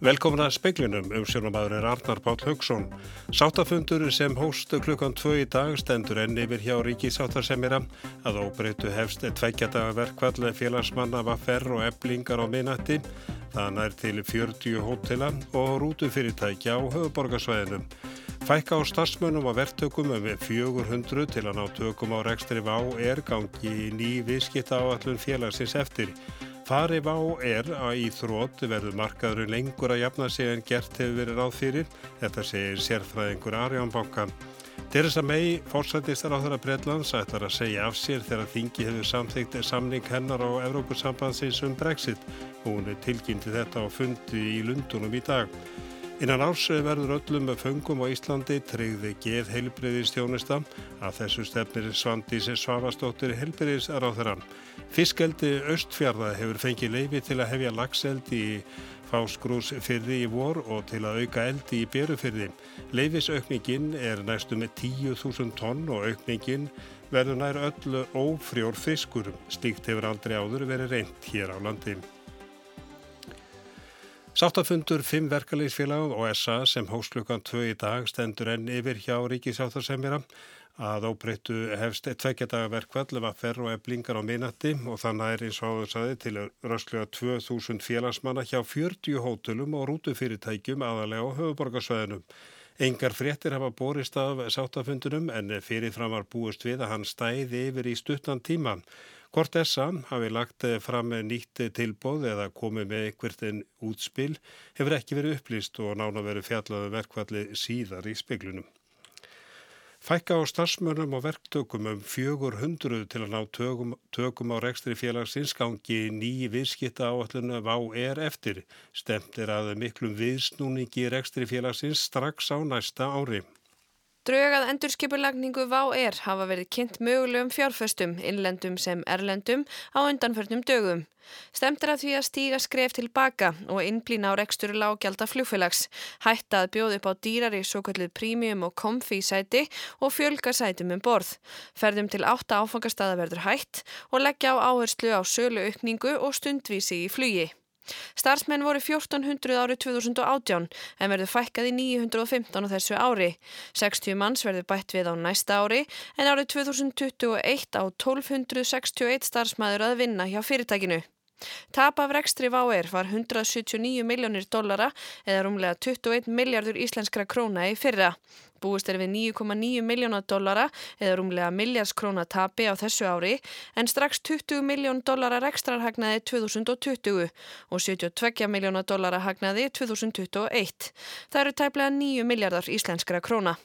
Velkomin að speiklinum um sjónumæður er Arnar Páll Haugsson. Sáttafundur sem hóst klukkan 2 í dag stendur enn yfir hjá ríkisáttarsemjara að óbreytu hefst tveggjadaga verkvall félagsmanna vaffer og eblingar á minnati. Þannig er til 40 hótela og rútufyrirtækja á höfuborgarsvæðinu. Fækka á starfsmönum og verktökum um 400 til að ná tökum á rekstri vá er gangi ný viðskipta áallun félagsins eftir. Farið á er að í þrótt verður markaður lengur að jafna sig en gert hefur verið ráð fyrir. Þetta segir sérfræðingur Arjónbanka. Theresa May, fórsættistar á þeirra Breitlands, ætlar að segja af sér þegar þingi hefur samþygt samning hennar á Evrópussambandsins um Brexit. Hún tilkynnti þetta á fundi í Lundunum í dag. Innan árs verður öllum föngum á Íslandi treyði geð heilbreyðistjónista að þessu stefnir Svandís Svavastóttir heilbreyðisráþurann. Fiskeldi Östfjörða hefur fengið leifi til að hefja lagseldi í fásgrúsfyrði í vor og til að auka eldi í berufyrði. Leifisaukningin er næstu með 10.000 tonn og aukningin verður nær öllu ófrjór fiskur. Stíkt hefur aldrei áður verið reynd hér á landi. Sáttafundur fimm verkefliðsfélag og SA sem hósklukkan 2 í dag stendur enn yfir hjá ríkisáttasemjara að óbreyttu hefst tveggjadaga verkvall að ferru og eblingar á minati og þannig er eins og áður saði til rösklega 2000 félagsmanna hjá 40 hótelum og rútufyrirtækjum aðalega á höfuborgarsvæðinum. Engar fréttir hafa borist af sáttafundunum en fyrirfram var búist við að hann stæði yfir í stuttan tíma. Hvort þessa hafi lagt fram nýtt tilbóð eða komið með einhvert en útspil hefur ekki verið upplýst og nána verið fjallaðu um verkvalli síðar í speglunum. Fækka á starfsmörnum og verktökum um 400 til að ná tökum, tökum á rekstri félagsins gangi ný viðskitta áallinu á er eftir. Stemt er að miklum viðsnúningi rekstri félagsins strax á næsta ári. Draugað endurskipulagningu VÁ-ER hafa verið kynnt mögulegum fjárföstum, innlendum sem erlendum, á undanförnum dögum. Stemt er að því að stíga skref tilbaka og innblýna á rekstur lággjald af flugfélags, hætta að bjóða upp á dýrari svo kallið prímium og komfi sæti og fjölga sætum um borð. Ferðum til átta áfangastada verður hætt og leggja á áherslu á sölu aukningu og stundvísi í flugi. Starfsmenn voru 1400 árið 2018 en verður fækkað í 915 á þessu ári. 60 manns verður bætt við á næsta ári en árið 2021 á 1261 starfsmæður að vinna hjá fyrirtækinu. Tap af rekstri VAR var 179 miljónir dollara eða rúmlega 21 miljardur íslenskra króna í fyrra. Búist er við 9,9 miljónar dollara eða rúmlega miljardskróna tapi á þessu ári en strax 20 miljón dollara rekstrarhagnaði 2020 og 72 miljónar dollara hagnaði 2021. Það eru tæplega 9 miljardar íslenskra króna.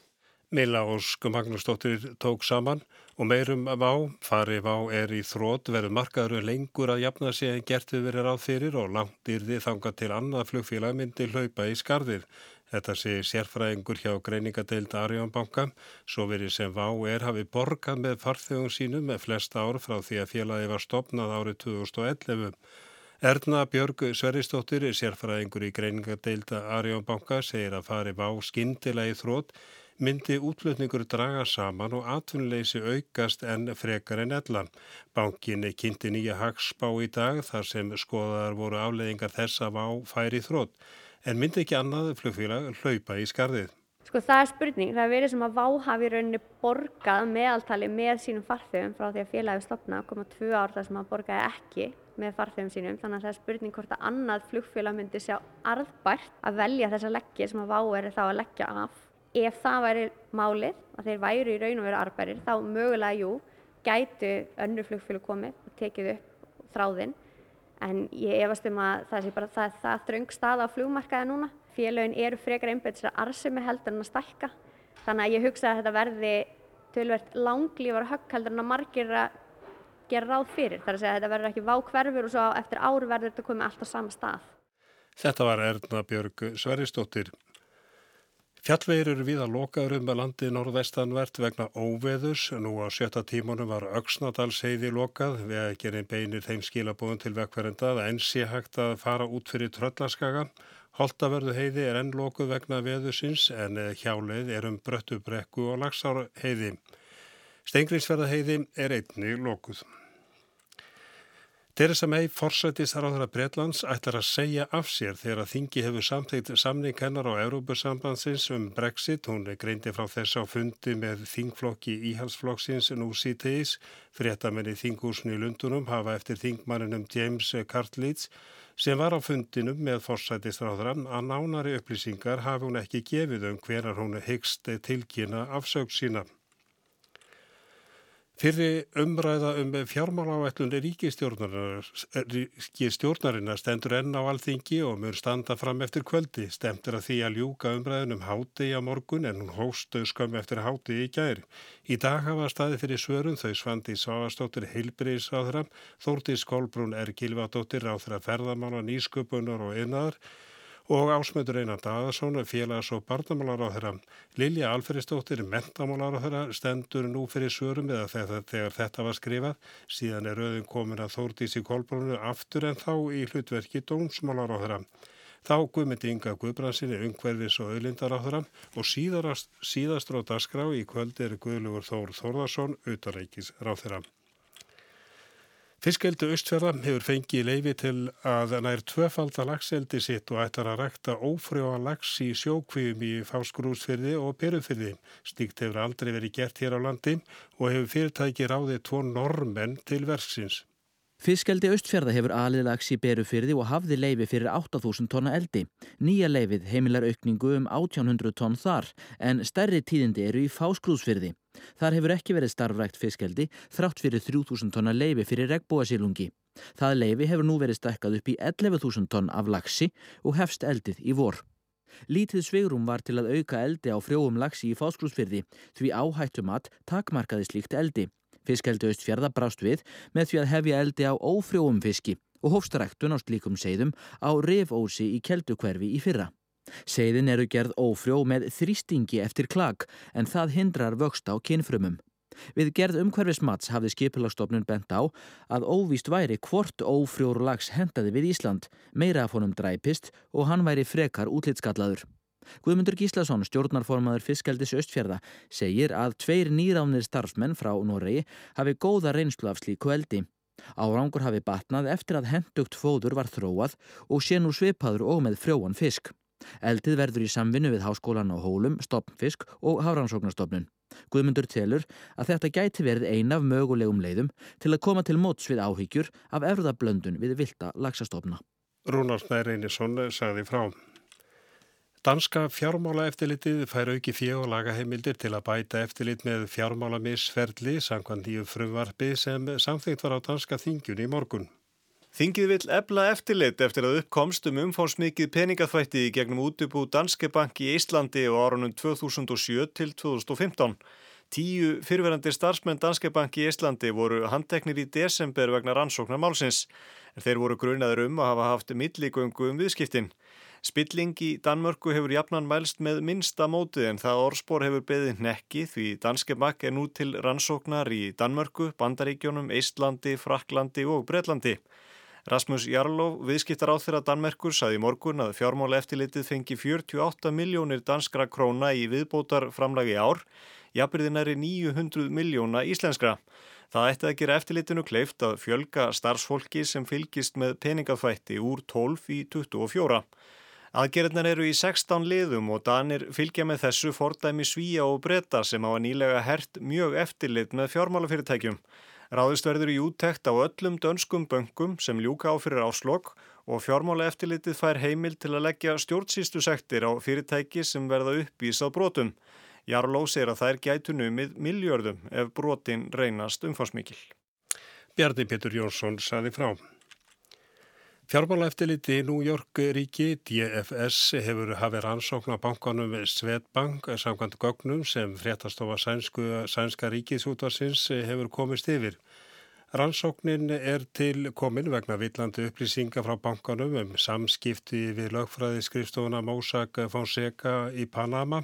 Mila Ósk Magnúsdóttir tók saman og meirum vá, fari vá er í þrótt verður markaður lengur að jafna sig en gert við verið ráð fyrir og langt yrði þanga til annað flugfélag myndi hlaupa í skarðir. Þetta sé sérfræðingur hjá greiningadeild Arjónbanka, svo verið sem VÁ er hafi borgað með farþegum sínum með flesta ár frá því að félagi var stopnað árið 2011. Erna Björg Sveristóttir, sérfræðingur í greiningadeild Arjónbanka, segir að fari VÁ skindilega í þrótt, myndi útlutningur draga saman og atvinnuleysi aukast en frekar en ellan. Bankin kynnti nýja hagspá í dag þar sem skoðar voru afleðingar þess að VÁ færi þrótt en myndi ekki annað flugfélag hlaupa í skarðið. Sko það er spurning, það er verið sem að Vá hafi rauninni borgað meðaltali með sínum farþegum frá því að félagi stopna koma tvö ár þar sem að borgaði ekki með farþegum sínum þannig að það er spurning hvort að annað flugfélag myndi sjá arðbært að velja þessa leggji sem að Vá er þá að leggja af. Ef það væri málið, að þeir væri í raun og veru arðbærir, þá mögulega jú, gætu önnu flugfélag komið og tekið upp þráðinn en ég efast um að það sé bara það, það þröng stað á flugmarkaði núna. Félögin eru frekar einbæðis að arsumi heldur en að stækka þannig að ég hugsa að þetta verði tölvert langlífar högg heldur en að margir að gera ráð fyrir. Það er að segja að þetta verður ekki vákverfur og svo eftir ár verður þetta komið alltaf sama stað. Þetta var Erna Björg Sveristóttir. Fjallvegir eru við að lokaður um að landi norðvestanvert vegna óveðus. Nú á sjötta tímunum var Öksnadalsheiði lokað við að gera beinir þeim skilabóðum til vekkverenda að enn sé hægt að fara út fyrir tröllaskaga. Holtaverðu heiði er enn lokuð vegna veðusins en hjáleið er um bröttubrekku og lagsárheiði. Stengriðsferðaheiði er einni lokuð. Theresa May, forsættisráðara Breitlands, ætlar að segja af sér þegar að þingi hefur samþýtt samning hennar á Európusambandsins um Brexit. Hún greindi frá þess á fundi með þingflokki íhalsflokksins nú sítegis. Fréttamenni þingúsni í Lundunum hafa eftir þingmanninum James Cartleeds sem var á fundinum með forsættisráðara að nánari upplýsingar hafi hún ekki gefið um hverjar hún hyggst tilkynna afsög sína. Fyrir umræða um fjármáláætlunni ríkistjórnarinnar stendur enn á alþingi og mör standa fram eftir kvöldi. Stemtir að því að ljúka umræðin um háti á morgun en hún hóstu skömm eftir háti í gæri. Í dag hafa staði fyrir svörun þau Svandi Sáastóttir Heilbriðsráðra, Þórtís Kolbrún R. Gilvardóttir Ráðra ferðamála, nýsköpunar og einnaðar og ásmöndur Einar Dagarsson, félags- og barnamálar á þeirra. Lilja Alferistóttir, mentamálar á þeirra, stendur nú fyrir sörum eða þegar, þegar þetta var skrifað. Síðan er auðin komin að þórtís í kolbrónu aftur en þá í hlutverki dómsmálar á þeirra. Þá guðmyndi Inga Guðbransinni umhverfis og auðlindar á þeirra og síðast á dagskrá í kvöld er Guðlugur Þór Þórðarsson, utarækis ráð þeirra. Fiskeldu Östfjörða hefur fengið leifi til að nær tvöfalda lagseldi sitt og ættar að rækta ófrjóa lags í sjókvíum í fásgrúsfyrði og perufyrði. Stíkt hefur aldrei verið gert hér á landi og hefur fyrirtæki ráðið tvo normenn til verksins. Fiskeldi Östfjörða hefur alið lags í berufyrði og hafði leifi fyrir 8000 tonna eldi. Nýja leifið heimilar aukningu um 1800 tonn þar en stærri tíðindi eru í fásgrúsfyrði. Þar hefur ekki verið starfrækt fiskeldi þrátt fyrir 3000 tonna leifi fyrir regnbúasílungi. Það leifi hefur nú verið stekkað upp í 11.000 tonn af laxi og hefst eldið í vor. Lítið svegrum var til að auka eldi á frjóum laxi í fáskrúsfyrði því áhættumat takmarkaði slíkt eldi. Fiskeldi austfjörða brást við með því að hefja eldi á ófrjóum fiski og hófstaræktun á slíkum seiðum á rifósi í keldukverfi í fyrra. Seiðin eru gerð ófrjó með þrýstingi eftir klag en það hindrar vöxt á kynfrumum. Við gerð umhverfismats hafði skipilagstofnun bent á að óvíst væri hvort ófrjór lags hendaði við Ísland, meira af honum dræpist og hann væri frekar útlitskallaður. Guðmundur Gíslason, stjórnarformaður Fiskaldis Östfjörða, segir að tveir nýránir starfsmenn frá Noregi hafi góða reynslu af slíku eldi. Árangur hafi batnað eftir að hendugt fóður var þróað og sé nú svipaður og með frjóan fisk. Eldið verður í samvinnu við Háskólan á Hólum, Stopnfisk og Hárannsóknarstofnun. Guðmundur telur að þetta gæti verið eina af mögulegum leiðum til að koma til móts við áhyggjur af erðablöndun við vilda lagsastofna. Rúnar Snær Einarsson sagði frá. Danska fjármála eftirlitið fær auki fjö og lagaheimildir til að bæta eftirlit með fjármála misferðli sangkvæmt nýju frumvarfi sem samþýtt var á danska þingjun í morgun. Þingið vill ebla eftirlit eftir að uppkomst um umfómsmikið peningaþvætti gegnum útubú Danske Bank í Íslandi á árunum 2007 til 2015. Tíu fyrverandi starfsmenn Danske Bank í Íslandi voru handteknir í desember vegna rannsóknar málsins. Þeir voru grunaður um að hafa haft milligöngu um viðskiptin. Spilling í Danmörku hefur jafnan mælst með minsta mótið en það orspor hefur beðið nekki því Danske Bank er nú til rannsóknar í Danmörku, Bandaríkjónum, Íslandi, Fraklandi og Breitlandi. Rasmus Jarlov, viðskiptar á þeirra Danmerkur, saði morgun að fjármála eftirlitið fengi 48 miljónir danskra króna í viðbótar framlagi ár, jafnbyrðin er 900 miljóna íslenskra. Það ætti að gera eftirlitinu kleift að fjölga starfsfólki sem fylgist með peningafætti úr 12 í 24. Aðgerðnar eru í 16 liðum og Danir fylgja með þessu fordæmi svíja og breyta sem á að nýlega hert mjög eftirlit með fjármálafyrirtækjum. Ráðist verður í úttekt á öllum dönskum böngum sem ljúka á fyrir áslokk og fjármála eftirlitið fær heimil til að leggja stjórnsýstu sektir á fyrirtæki sem verða uppvísað brotum. Jarló segir að þær gætu numið miljörðum ef brotin reynast umfansmikil. Bjarni Petur Jónsson saði frá. Fjármála eftirliti New York ríki DFS hefur hafið rannsókn á bankanum Svetbank samkvæmt gögnum sem fréttastofa sænska ríkisútvarsins hefur komist yfir. Rannsóknin er til komin vegna villandi upplýsinga frá bankanum um samskipti við lögfræði skrifstofuna Mossack Fonseca í Panama.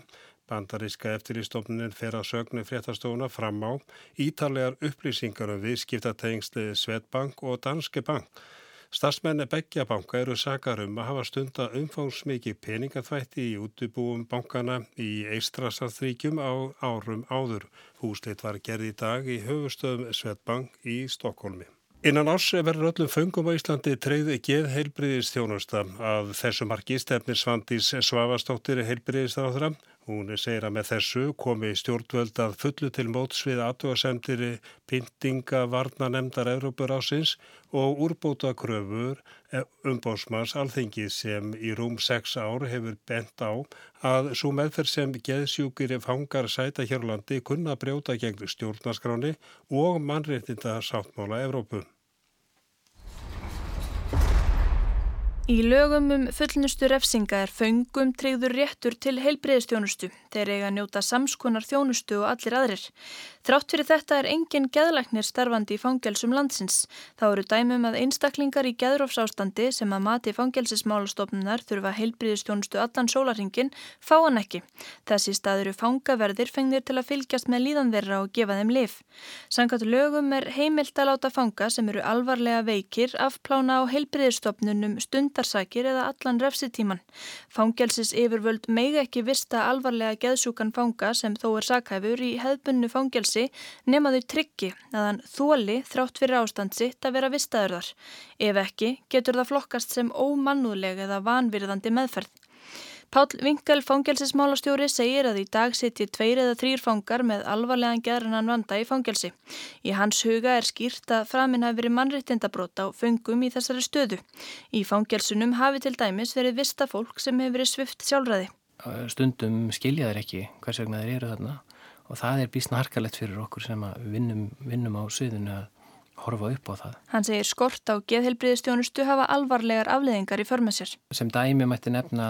Bandaríska eftirlýstofnunin fer að sögnu fréttastofuna fram á ítarlegar upplýsingar um viðskiptatengsli Svetbank og Danske Bank. Starsmenni Beggja banka eru sakar um að hafa stunda umfánsmikið peningaþvætti í útubúum bankana í Eistrasarþríkjum á árum áður. Húsleitt var gerð í dag í höfustöðum Svetbank í Stokkólmi. Innan ás verður öllum föngum á Íslandi treyði geð heilbriðist þjónusta að þessu marki stefnir Svandís Svavastóttir heilbriðist á það. Hún segir að með þessu komi stjórnvöld að fullu til móts við aðtúasemtir pyntinga varnanemdar Európur ásins og úrbóta kröfur umbósmars alþengi sem í rúm 6 ár hefur bent á að svo meðferð sem geðsjúkir fangar sæta hérlandi kunna brjóta gegn stjórnaskráni og mannréttinda sáttmála Európu. Í lögum um fullnustu refsinga er föngum treyður réttur til heilbreyðstjónustu. Þeir eiga að njóta samskonar þjónustu og allir aðrir. Þrátt fyrir þetta er engin geðlæknir starfandi í fangelsum landsins. Þá eru dæmum að einstaklingar í geðrófsástandi sem að mati fangelsismálastofnunar þurfa heilbreyðstjónustu allan sólaringin fá hann ekki. Þessi stað eru fangaverðir fengnir til að fylgjast með líðanverra og gefa þeim lif. Sangat lögum er heimilt að láta fanga sem eru alvarlega veikir afplána á heilbreyðstofnunum stundar réttarsakir eða allan refsitíman. Fangelsis yfirvöld meiga ekki vista alvarlega geðsjúkan fanga sem þó er sakhæfur í hefðbunnu fangelsi nema þau tryggi að hann þóli þrátt fyrir ástand sitt að vera vistaður þar. Ef ekki getur það flokkast sem ómannúðleg eða vanvirðandi meðferð. Pál Vinkel fangelsismálastjóri segir að í dag sitji tveir eða þrýr fangar með alvarlegan gerðanan vanda í fangelsi. Í hans huga er skýrt að framinn hafi verið mannriktindabrót á fengum í þessari stöðu. Í fangelsunum hafi til dæmis verið vista fólk sem hefur verið svift sjálfræði. Stundum skilja þeir ekki hvers vegna þeir eru þarna og það er bísna harkalett fyrir okkur sem vinnum, vinnum á söðinu að horfa upp á það. Hann segir skort á geðhelbriðistjónustu hafa alvarlegar afleðingar í förmessir. Sem dæmi mætti nefna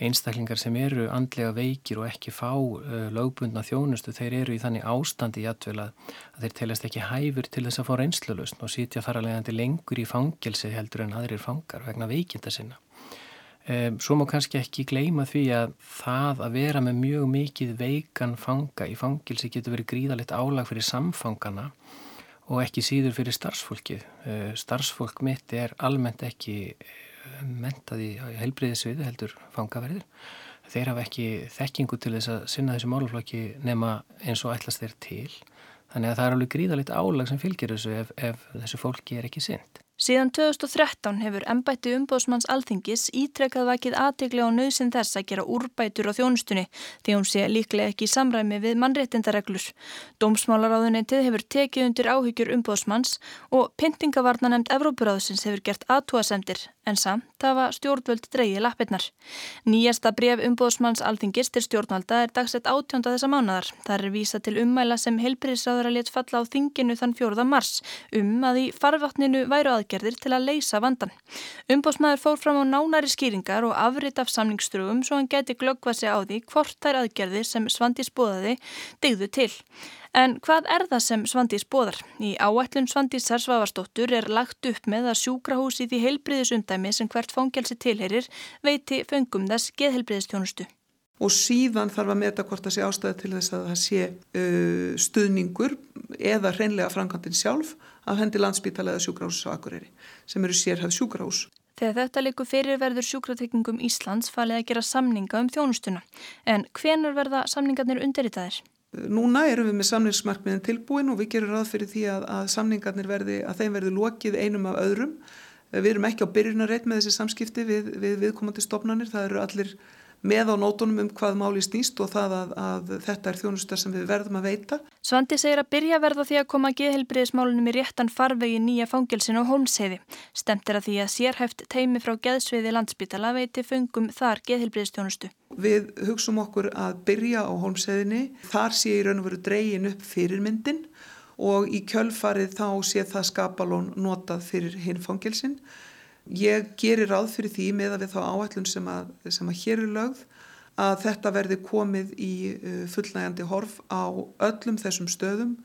einstaklingar sem eru andlega veikir og ekki fá uh, lögbundna þjónustu, þeir eru í þannig ástandi jætvel að, að þeir telast ekki hæfur til þess að fá reynslulust og að leiðandi lengur í fangelsi heldur en aðrir fangar vegna veikinda sinna. Um, svo má kannski ekki gleima því að það að vera með mjög mikið veikan fanga í fangilsi getur verið gríðalegt álag fyrir samfangana og ekki síður fyrir starfsfólkið. Eh, starfsfólk mitt er almennt ekki eh, mentað í heilbriðisviðu heldur fangaverðir. Þeir hafa ekki þekkingu til þess að sinna þessu máluflokki nema eins og ætlast þeir til. Þannig að það er alveg gríðalegt álag sem fylgir þessu ef, ef þessu fólki er ekki synd. Síðan 2013 hefur ennbætti umbóðsmanns alþingis ítrekkað vakið aðteglega á nöðsin þess að gera úrbætur á þjónustunni því hún sé líklega ekki í samræmi við mannréttindareglur. Dómsmálaráðunetið hefur tekið undir áhyggjur umbóðsmanns og pyntingavarnanemnd Evrópuráðsins hefur gert aðtúasendir en samt hafa stjórnvöld dreyið lappirnar. Nýjasta bref umbóðsmanns alþingis til stjórnvalda er dagsett átjónda þessa mánadar. Það er vísa til ummæla sem heilbriðsráður að let falla á þinginu þann 4. mars að í farvatninu væru að aðgerðir til að leysa vandan. Umbósmaður fór fram á nánari skýringar og afrit af samningstrugum svo hann geti glöggvað sig á því hvort þær aðgerðir sem Svandís bóðaði degðu til. En hvað er það sem Svandís bóðar? Í áætlun Svandís Sarsvavarsdóttur er lagt upp með að sjúkrahúsi því heilbriðisundæmi sem hvert fóngelsi tilherir veiti föngum þess geðheilbriðistjónustu og síðan þarf að meta hvort það sé ástæði til þess að það sé uh, stuðningur eða hreinlega framkvæmdinn sjálf af hendi landsbítala eða sjúkrahús á Akureyri sem eru sérhæð sjúkrahús. Þegar þetta likur fyrir verður sjúkratekningum Íslands falið að gera samninga um þjónustuna. En hvenar verða samningarnir undirritaðir? Núna erum við með samningsmarkmiðin tilbúin og við gerum ráð fyrir því að, að samningarnir verði, að þeim verði lokið einum af öðrum. Við erum ekki á byrjunarreit með þessi samskipti við, við viðkomandi stopnarnir. Það eru allir með á nótunum um hvað máli snýst og það að, að þetta er þjónustar sem við verðum að veita. Svandi segir að byrja verða því að koma geðhelbriðismálunum í réttan farvegi nýja fangilsinu og hólmsheiði. Stemt er að því að sérhæft teimi frá geðsviði landsbytala veiti fungum þar geðhelbriðistjónustu. Við hugsum okkur að byrja á hólmsheiðinni. Þar sé í raun og veru dreyin upp fyrirmyndin og í kjölfarið þá sé það skapalón notað fyrir hinn fangilsin. Ég gerir ráð fyrir því með að við þá áætlun sem að, sem að hér er lögð að þetta verði komið í uh, fullnægandi horf á öllum þessum stöðum,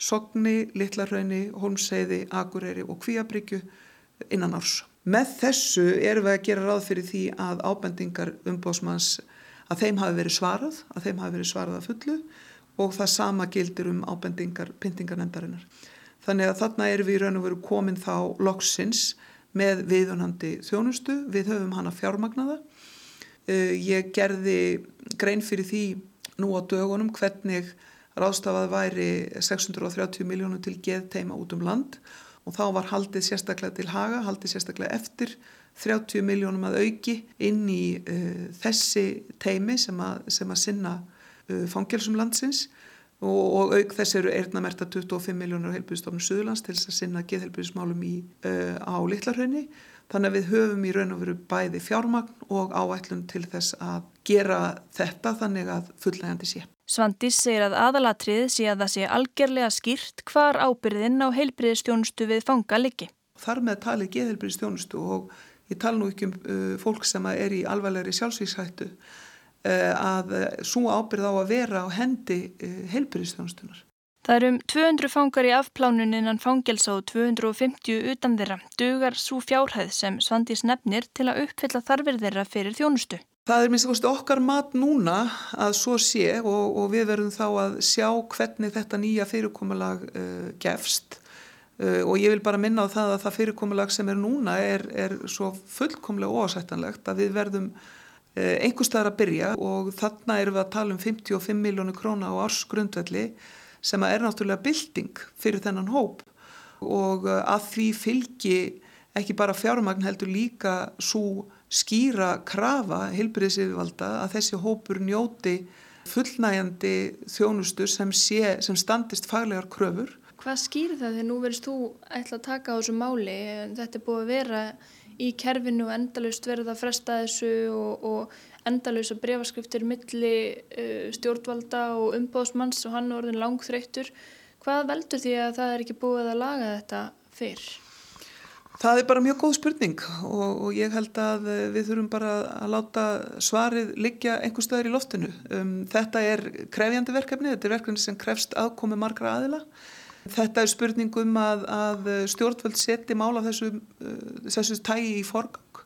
Sogni, Littlarhrauni, Holmseiði, Akureyri og Kvíabryggju innan árs. Með þessu erum við að gera ráð fyrir því að ábendingar umbóðsmanns að þeim hafi verið svarað, að þeim hafi verið svarað að fullu og það sama gildir um ábendingar pyntingarnendarinnar. Þannig að þarna erum við í raun og veru komin þá loksins með viðunandi þjónustu, við höfum hana fjármagnaða. Uh, ég gerði grein fyrir því nú á dögunum hvernig ráðstafað væri 630 miljónum til geðteima út um land. Og þá var haldið sérstaklega til haga, haldið sérstaklega eftir 30 miljónum að auki inn í uh, þessi teimi sem að, sem að sinna uh, fangelsum landsins og, og auk þess eru eirnamerta 25 miljónur á heilbyrðistofnum Suðurlands til þess að sinna geðheilbyrðismálum uh, á Littlarhraunni. Þannig að við höfum í raun og veru bæði fjármagn og áætlun til þess að gera þetta þannig að fullnægandi sé. Svandís segir að aðalatrið sé að það sé algjörlega skýrt hvar ábyrðin á heilbriðistjónustu við fanga liggi. Þar með talið geðheilbriðistjónustu og ég tala nú ekki um uh, fólk sem er í alvarlegri sjálfsvíkshættu að uh, svo ábyrð á að vera á hendi uh, heilbriðistjónustunar. Það eru um 200 fangar í afplánun innan fangelsa og 250 utan þeirra. Dugar svo fjárhæð sem Svandís nefnir til að uppfylla þarfir þeirra fyrir þjónustu. Það er minnst að kosti okkar mat núna að svo sé og, og við verðum þá að sjá hvernig þetta nýja fyrirkomulag uh, gefst uh, og ég vil bara minna á það að það fyrirkomulag sem er núna er, er svo fullkomlega ósættanlegt að við verðum einhverstaðar að byrja og þarna erum við að tala um 55 miljónu króna á ársgrundvelli sem er náttúrulega bilding fyrir þennan hóp og uh, að því fylgi ekki bara fjármagn heldur líka svo skýra krafa heilbriðsifvalda að þessi hópur njóti fullnægjandi þjónustu sem, sé, sem standist faglegar kröfur. Hvað skýr það þegar nú verðist þú ætla að taka á þessu máli? Þetta er búið að vera í kerfinu og endalust verða að fresta þessu og, og endalust að breyfaskriftir milli uh, stjórnvalda og umbóðsmanns og hann er orðin langþreyttur. Hvað veldur því að það er ekki búið að laga þetta fyrr? Það er bara mjög góð spurning og, og ég held að við þurfum bara að láta svarið liggja einhver stöður í loftinu. Um, þetta er krefjandi verkefni, þetta er verkefni sem krefst aðkomi margra aðila. Þetta er spurning um að, að stjórnvöld seti mála þessu, uh, þessu tægi í forgang.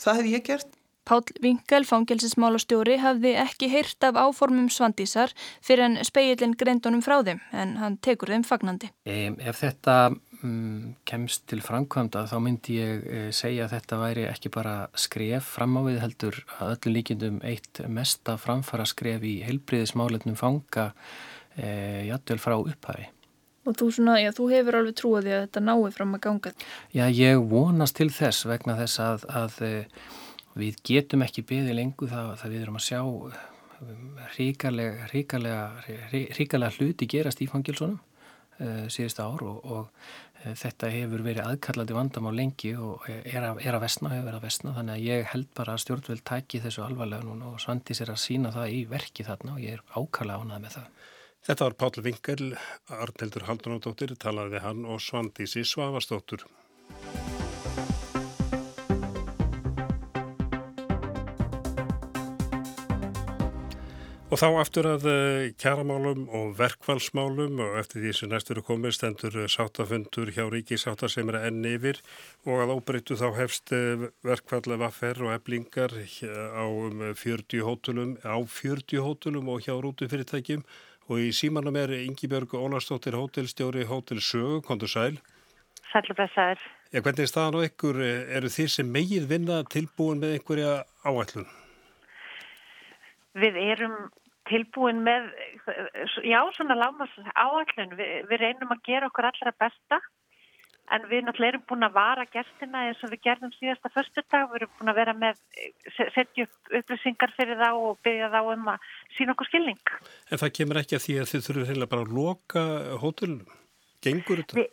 Það hef ég gert. Pál Vinkel, fangelsismálastjóri, hafði ekki heyrt af áformum svandísar fyrir en speilin greindunum frá þeim en hann tekur þeim fagnandi. Ef þetta um, kemst til framkvæmda þá myndi ég uh, segja að þetta væri ekki bara skref fram á við heldur að öllu líkindum eitt mesta framfara skref í heilbriðismáletnum fanga uh, jættul frá upphæfi. Og þú, svona, já, þú hefur alveg trúið því að þetta nái fram að ganga? Já, ég vonast til þess vegna þess að, að við getum ekki beðið lengu það, það við erum að sjá ríkarlega, ríkarlega, ríkarlega hluti gerast í fangilsónum uh, síðust ár og, og þetta hefur verið aðkallandi vandam á lengi og er að, er að vestna, hefur verið að vestna þannig að ég held bara að stjórnveld tæki þessu alvarlega núna og svandi sér að sína það í verki þarna og ég er ákalla ánað með það. Þetta var Páll Vinkel, Arneldur Haldunadóttir, talaði hann og Svandísi Svavastóttur. Og þá aftur að kjaramálum og verkvælsmálum og eftir því sem næstur er komið stendur sáttafundur hjá ríki sáttar sem er enn yfir og að óbreyttu þá hefst verkvælla vaffer og eblingar á um 40 hótulum, á 40 hótulum og hjá rútufyrirtækjum og í símanum er Yngibjörg Ólarsdóttir hótelstjóri Hótel Sögu, kontur sæl. Sælubræsaður. Já, hvernig er staðan á ykkur? Eru þið sem megið vinna tilbúin með einhverja áætlun? Við erum tilbúin með, já, svona lámas áallun. Vi, við reynum að gera okkur allra besta en við náttúrulega erum búin að vara gestina eins og við gerðum síðasta förstu dag. Við erum búin að vera með, setja upp upplýsingar fyrir þá og byggja þá um að sína okkur skilning. En það kemur ekki að því að þið þurfum heila bara að loka hótelunum? Gengur þetta? Vi,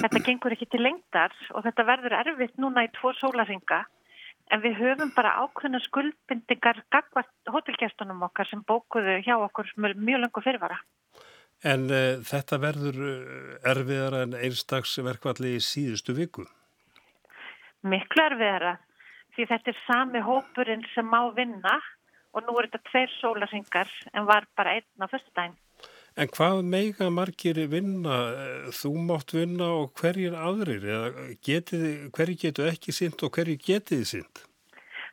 þetta gengur ekki til lengdar og þetta verður erfitt núna í tvo sólaringa. En við höfum bara ákveðna skuldbindingar gagvart hótelgestunum okkar sem bókuðu hjá okkur mjög langu fyrirvara. En uh, þetta verður erfiðar en einstagsverkvalli í síðustu viku? Miklu erfiðara því þetta er sami hópurinn sem má vinna og nú er þetta tveir sólarhingar en var bara einn á fyrstudaginn. En hvað meiga margir vinna? Þú mátt vinna og hverjir aðrir? Getið, hverjir getur ekki synd og hverjir getið synd?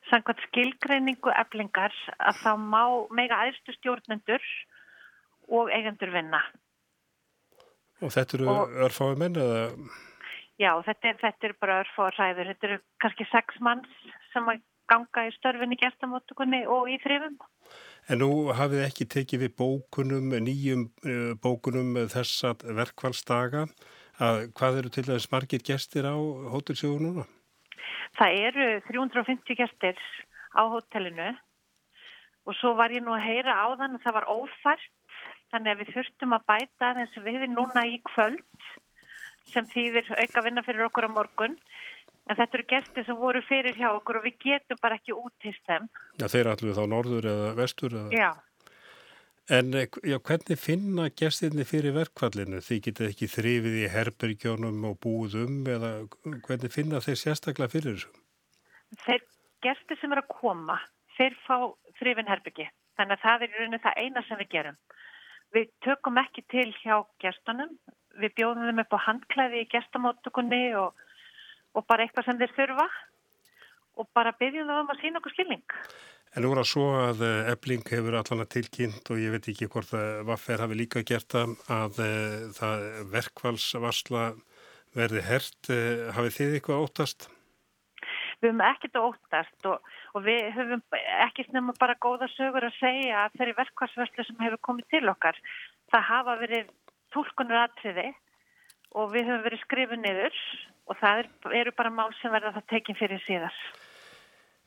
Sankvæmt skilgreiningu eflingar að þá má meiga aðstu stjórnendur og eigendur vinna. Og þetta eru örfáið menn eða? Já, þetta er, þetta er bara örfáið ræður. Þetta eru kannski sex manns sem að ganga í störfinni gestamóttukunni og í þrifum. En nú hafið ekki tekið við bókunum, nýjum bókunum þessa verkvælsdaga. að hvað eru til dæmis margir gestir á hótelsjóðu núna? Það eru 350 gestir á hótelinu og svo var ég nú að heyra á þann að það var ófært þannig að við þurftum að bæta þess að við erum núna í kvöld sem þýðir auka vinna fyrir okkur á morgun en þetta eru gestir sem voru fyrir hjá okkur og við getum bara ekki útist þeim. Já, þeir allir þá norður eða vestur? Eða... Já. En já, hvernig finna gestirni fyrir verkvallinu? Þið getið ekki þrifið í herbergjónum og búið um eða hvernig finna þeir sérstaklega fyrir þessu? Þeir gestir sem eru að koma, þeir fá þrifin herbergi. Þannig að það er í rauninu það eina sem við gerum. Við tökum ekki til hjá gestunum, við bjóðum þeim upp á handklæði í gestamóttukunni og, og bara eitthvað sem þeir þurfa og bara byggjum þau um að sína okkur skilning. En nú er það svo að ebling eh, hefur allan að tilkynnt og ég veit ekki hvort að Vaffer hafi líka gert það að eh, það verkvalsvarsla verði hert. Eh, hafið þið eitthvað óttast? Við höfum ekkert óttast og, og við höfum ekki snema bara góða sögur að segja að þeirri verkvalsvarslu sem hefur komið til okkar það hafa verið tólkunar atriði og við höfum verið skrifið niður og það er, eru bara mál sem verða það tekinn fyrir síðar.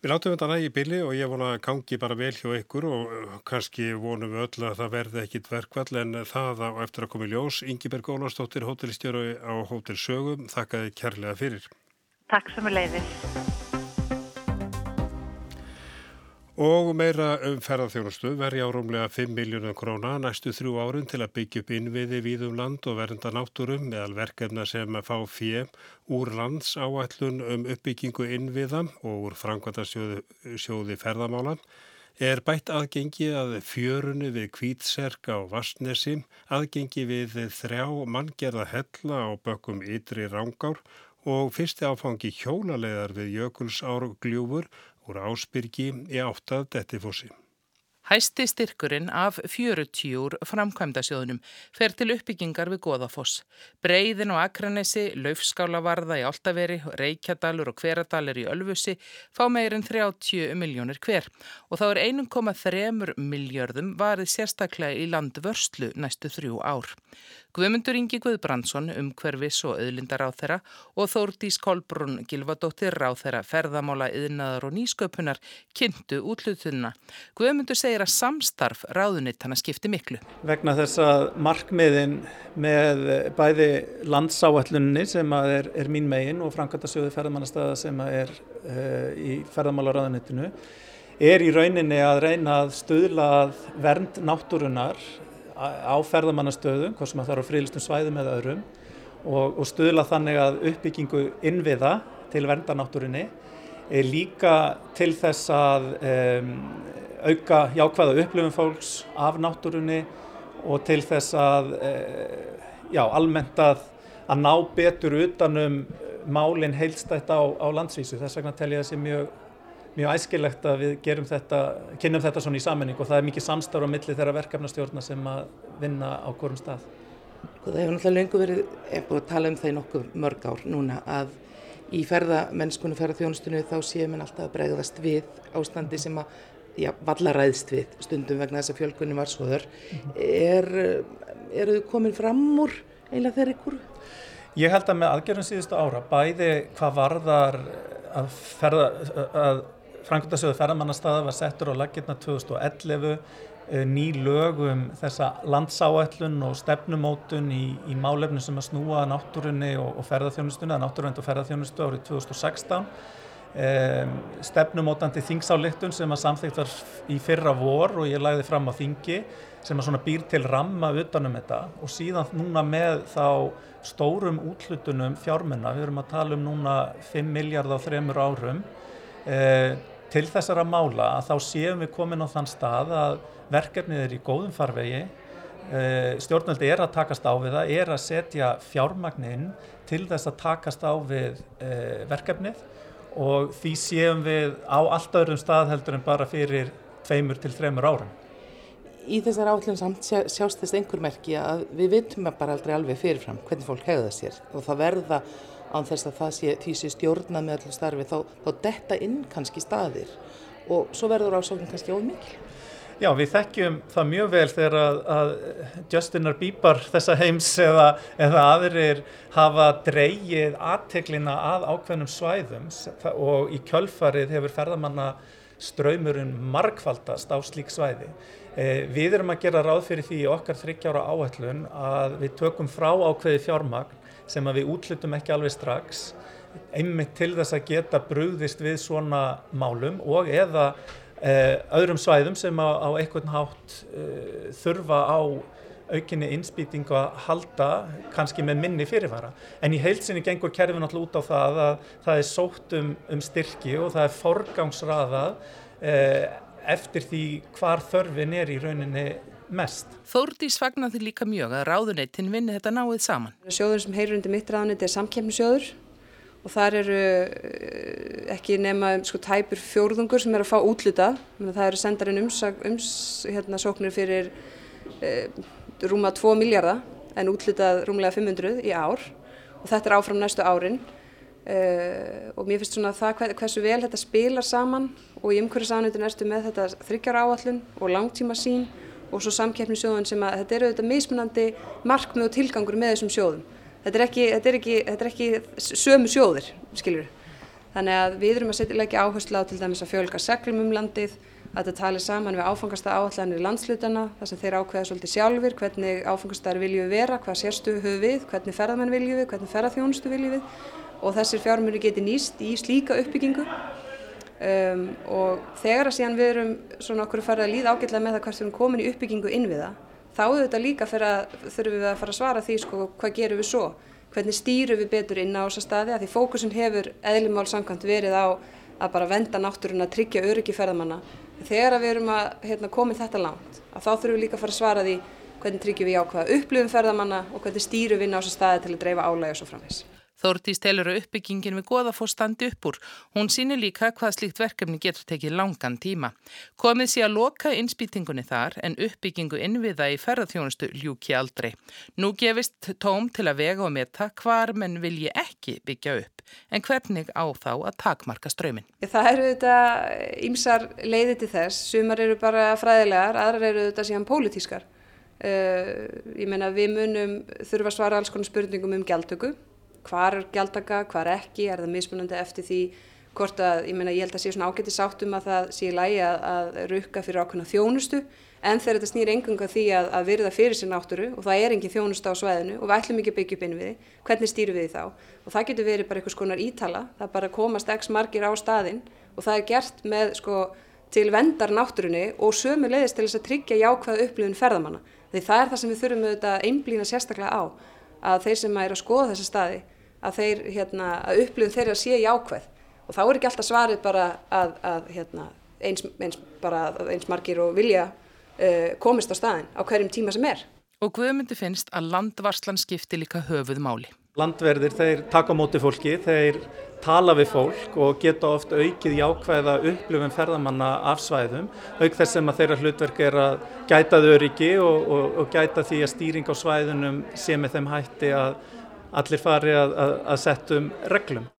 Við látum þetta nægi bili og ég vona að gangi bara vel hjá ykkur og kannski vonum við öll að það verði ekkit verkvall en það á eftir að koma í ljós. Ingiberg Ólarsdóttir, hótelstjóru á Hótel Sögum, þakkaði kærlega fyrir. Takk sem er leiðis. Og meira um ferðarþjónustu verði árumlega 5 miljónum króna næstu þrjú árun til að byggja upp innviði víðum land og vernda náttúrum meðal verkefna sem að fá fjö úr lands áætlun um uppbyggingu innviða og úr frangvandasjóði ferðamála. Er bætt aðgengi að fjörunni við kvítserka á Vastnesi, aðgengi við þrjá manngerða hella á bökkum ytri rángár og fyrsti áfangi hjónalegar við jökulsárgljúfur úr Ásbyrgi í áttað Dettifossi. Hæsti styrkurinn af 40 úr framkvæmdasjóðunum fer til uppbyggingar við Goðafoss. Breiðin og Akranesi, Laufskálavarða í Altaveri, Reykjadalur og Hveradalir í Ölfusi fá meirinn 30 miljónir hver og þá er 1,3 miljardum varið sérstaklega í landvörslu næstu þrjú ár. Guðmundur Ingi Guðbrandsson um hverfis og auðlindar á þeirra og Þórdís Kolbrún Gilvadóttir á þeirra ferðamála, yðnaðar og nýsköpunar kynntu útlutunna. Guðmundur segir að samstarf ráðunitt hann að skipti miklu. Vegna þess að markmiðin með bæði landsáallunni sem er, er mín megin og Frankvæmtasjóði ferðamannastada sem er uh, í ferðamála ráðunittinu er í rauninni að reyna að stuðla vernd náttúrunar á ferðamannastöðum, hvað sem það er á frílistum svæðum eða öðrum og, og stuðla þannig að uppbyggingu innviða til verndanáttúrinni er líka til þess að um, auka jákvæða upplifum fólks af náttúrunni og til þess að uh, já, almennt að, að ná betur utanum málinn heilstætt á, á landsvísu. Þess vegna tel ég sé mjög mjög æskilegt að við gerum þetta, kynum þetta svona í sammenning og það er mikið samstarf á milli þeirra verkefnastjórna sem að vinna á hverjum stað. Það hefur náttúrulega lengur verið, ég er búin að tala um það í nokkuð mörg ár núna að í ferðamennskunni, ferðarþjónustunni þá séum við alltaf að bregðast við ástandi sem að, já, vallaræðst við stundum vegna þess að fjölkunni var svoður. Er, eru þau komin fram úr einlega þeirri kúru? Ég held að með aðgerðum síðustu ára, bæði hvað varðar að, ferða, að Frankundasjóðu ferðamannastaða var settur á laginna 2011 eh, ný lögum þessa landsáætlun og stefnumótun í, í málefnu sem að snúa náttúrunni og, og ferðarþjónustunni, að náttúruvend og ferðarþjónustu árið 2016. Um, stefnumótandi þingsáleiktun sem að samþýtt var í fyrra vor og ég læði fram á þingi sem að svona býr til ramma utanum þetta og síðan núna með þá stórum útlutunum fjármunna, við erum að tala um núna 5 miljard á þremur árum eh, til þessara mála að þá séum við komin á þann stað að verkefnið er í góðum farvegi. Eh, stjórnvöldi er að takast á við það, er að setja fjármagninn til þess að takast á við eh, verkefnið. Og því séum við á allt öðrum stað heldur en bara fyrir tveimur til þremur árum. Í þessar átlun samt sjá, sjást þess einhver merki að við vitum bara aldrei alveg fyrirfram hvernig fólk hegða sér. Og það verða án þess að það sé, því sé stjórnað með allir starfi þá, þá detta inn kannski staðir og svo verður ásóknum kannski ómikil. Já, við þekkjum það mjög vel þegar að, að Justinar Bíbar þessa heims eða, eða aðrir hafa dreyið aðteglina að ákveðnum svæðum og í kjölfarið hefur ferðamanna ströymurinn markfaldast á slík svæði. Eh, við erum að gera ráð fyrir því í okkar þryggjára áætlun að við tökum frá ákveði fjármagn sem að við útlutum ekki alveg strax einmitt til þess að geta brugðist við svona málum og eða Eh, öðrum svæðum sem á, á einhvern hátt uh, þurfa á aukinni innspýtingu að halda kannski með minni fyrirfara. En í heilsinni gengur kerfin alltaf út á það að það er sótt um, um styrki og það er forgangsraðað uh, eftir því hvar þörfin er í rauninni mest. Þórdís fagnar því líka mjög að ráðuneytin vinni þetta náið saman. Sjóður sem heyrur undir mitt ráðuneyti er samkemmisjóður og þar eru eh, ekki nema sko, tæpur fjórðungur sem er að fá útluta það eru sendarinn umsóknir ums, hérna, fyrir e, rúma 2 miljardar en útlutað rúmlega 500 í ár og þetta er áfram næstu árin e, og mér finnst svona það hversu vel þetta spilar saman og í umhverfisánutin erstu með þetta þryggjar áallun og langtíma sín og svo samkeppnisjóðun sem að þetta eru þetta mismunandi markmið og tilgangur með þessum sjóðum þetta er ekki, þetta er ekki, þetta er ekki sömu sjóðir, skiljur. Þannig að við erum að setja ekki áherslu á til dæmis að fjölga seglum um landið, að þetta tali saman við áfangasta áallanir í landslutana, þar sem þeir ákveða svolítið sjálfur, hvernig áfangastar vilju vera, hvað sérstu höfu við, hvernig ferðamenn vilju við, hvernig ferðarþjónustu vilju við og þessir fjármjöru geti nýst í slíka uppbyggingu um, og þegar að síðan við erum svona okkur að fara að líða ágætlega með það hvert við erum komin í uppbyggingu inn við það þá auðvitað líka þurfum við að fara að svara því sko, hvað gerum við svo, hvernig stýrum við betur inn á þessa staði að því fókusin hefur eðlumál samkvæmt verið á að bara venda náttúrun að tryggja öryggi ferðamanna. Þegar við erum að hérna, koma þetta langt, að þá þurfum við líka að fara að svara því hvernig tryggjum við ákvaða upplifum ferðamanna og hvernig stýrum við inn á þessa staði til að dreifa álæg og svo framvegs. Þórtís telur að uppbyggingin við Goðafoss standi upp úr. Hún sýnir líka hvað slíkt verkefni getur tekið langan tíma. Komið sé að loka innspýtingunni þar en uppbyggingu innviða í ferðarþjónustu ljúki aldrei. Nú gefist tóm til að vega og meta hvar menn vilji ekki byggja upp. En hvernig á þá að takmarka strömin? Það eru þetta ímsar leiði til þess. Sumar eru bara fræðilegar, aðrar eru þetta síðan pólitískar. Uh, ég meina við munum þurfa að svara alls konar spurningum um gjaldtöku hvar er gjaldaka, hvar ekki, er það mismunandi eftir því hvort að, ég meina ég held að sé svona ágætti sáttum að það sé í lægi að, að rukka fyrir ákveðna þjónustu en þegar þetta snýr engunga því að, að virða fyrir sér náttúru og það er engin þjónusta á svæðinu og við ætlum ekki að byggja upp inn við því, hvernig stýru við því þá? Og það getur verið bara einhvers konar ítala, það bara komast x margir á staðin og það er gert með sko til vendar náttúrunni og sömu leiðist til þess að tryggja jákvæða upplifun ferðamanna. Því það er það sem við þurfum auðvitað að einblýna sérstaklega á að þeir sem er að skoða þessa staði að þeir hérna, að upplifun þeirra sé jákvæð og þá er ekki alltaf svarið bara að, að hérna, eins, eins, bara eins margir og vilja uh, komist á staðin á hverjum tíma sem er. Og Guðmundi finnst að landvarslan skipti líka höfuð máli. Landverðir þeir taka móti fólki, þeir tala við fólk og geta oft aukið jákvæða upplifum ferðamanna af svæðum auk þess sem að þeirra hlutverk er að gæta þau öryggi og, og, og gæta því að stýring á svæðunum sé með þeim hætti að allir fari að, að, að settum reglum.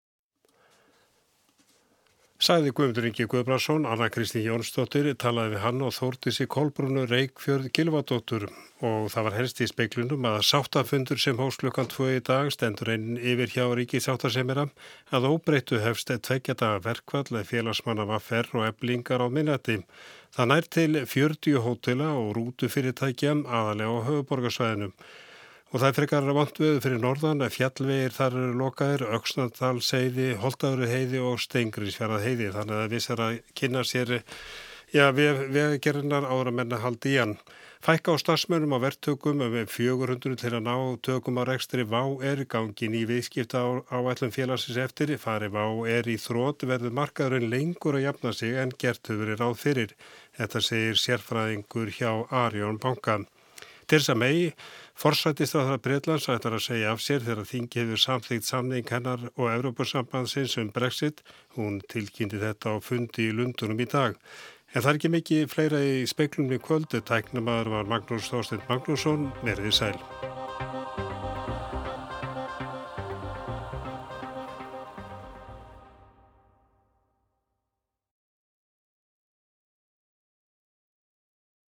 Sæði Guðmundur Ingi Guðbrandsson, Anna Kristi Jónsdóttir talaði við hann og þórti sér Kolbrunnu Reykjörð Gilvardóttur og það var helst í speiklunum að sáttafundur sem klukkan 2 í dag stendur einn yfir hjá Ríkið sáttasemira að óbreyttu hefst tveggjata verkvall félagsmanna vaffer og eblingar á minnati. Það nær til 40 hótela og rútufyrirtækja aðalega á höfuborgarsvæðinum. Og það er frekar vant við fyrir norðan að fjallvegir þar eru lokaðir, Öksnandalsheiði, Holtavruheiði og Steingriðsfjaraðheiði. Þannig að við sér að kynna sér já, veðgerðinar ára menna haldi í hann. Fækka á stafsmönum á verktökum um 400 til að ná tökum á rekstri VÁ er gangin í viðskipta á, á ætlum félagsins eftir. Fari VÁ er í þrótt verður markaðurinn lengur að jafna sig en gert hefur verið ráð fyrir. Þetta segir sérfræðingur hjá Arjón Banka. Tirsa megi Forsættist á að Breitlands ætlar að segja af sér þegar þingi hefur samþýgt samning hennar og Európa-sambandsins um Brexit. Hún tilkynnti þetta á fundi í Lundunum í dag. En það er ekki mikið fleira í speiklunum í kvöldu. Tæknumar var Magnús Þorstein Magnússon, verðið sæl.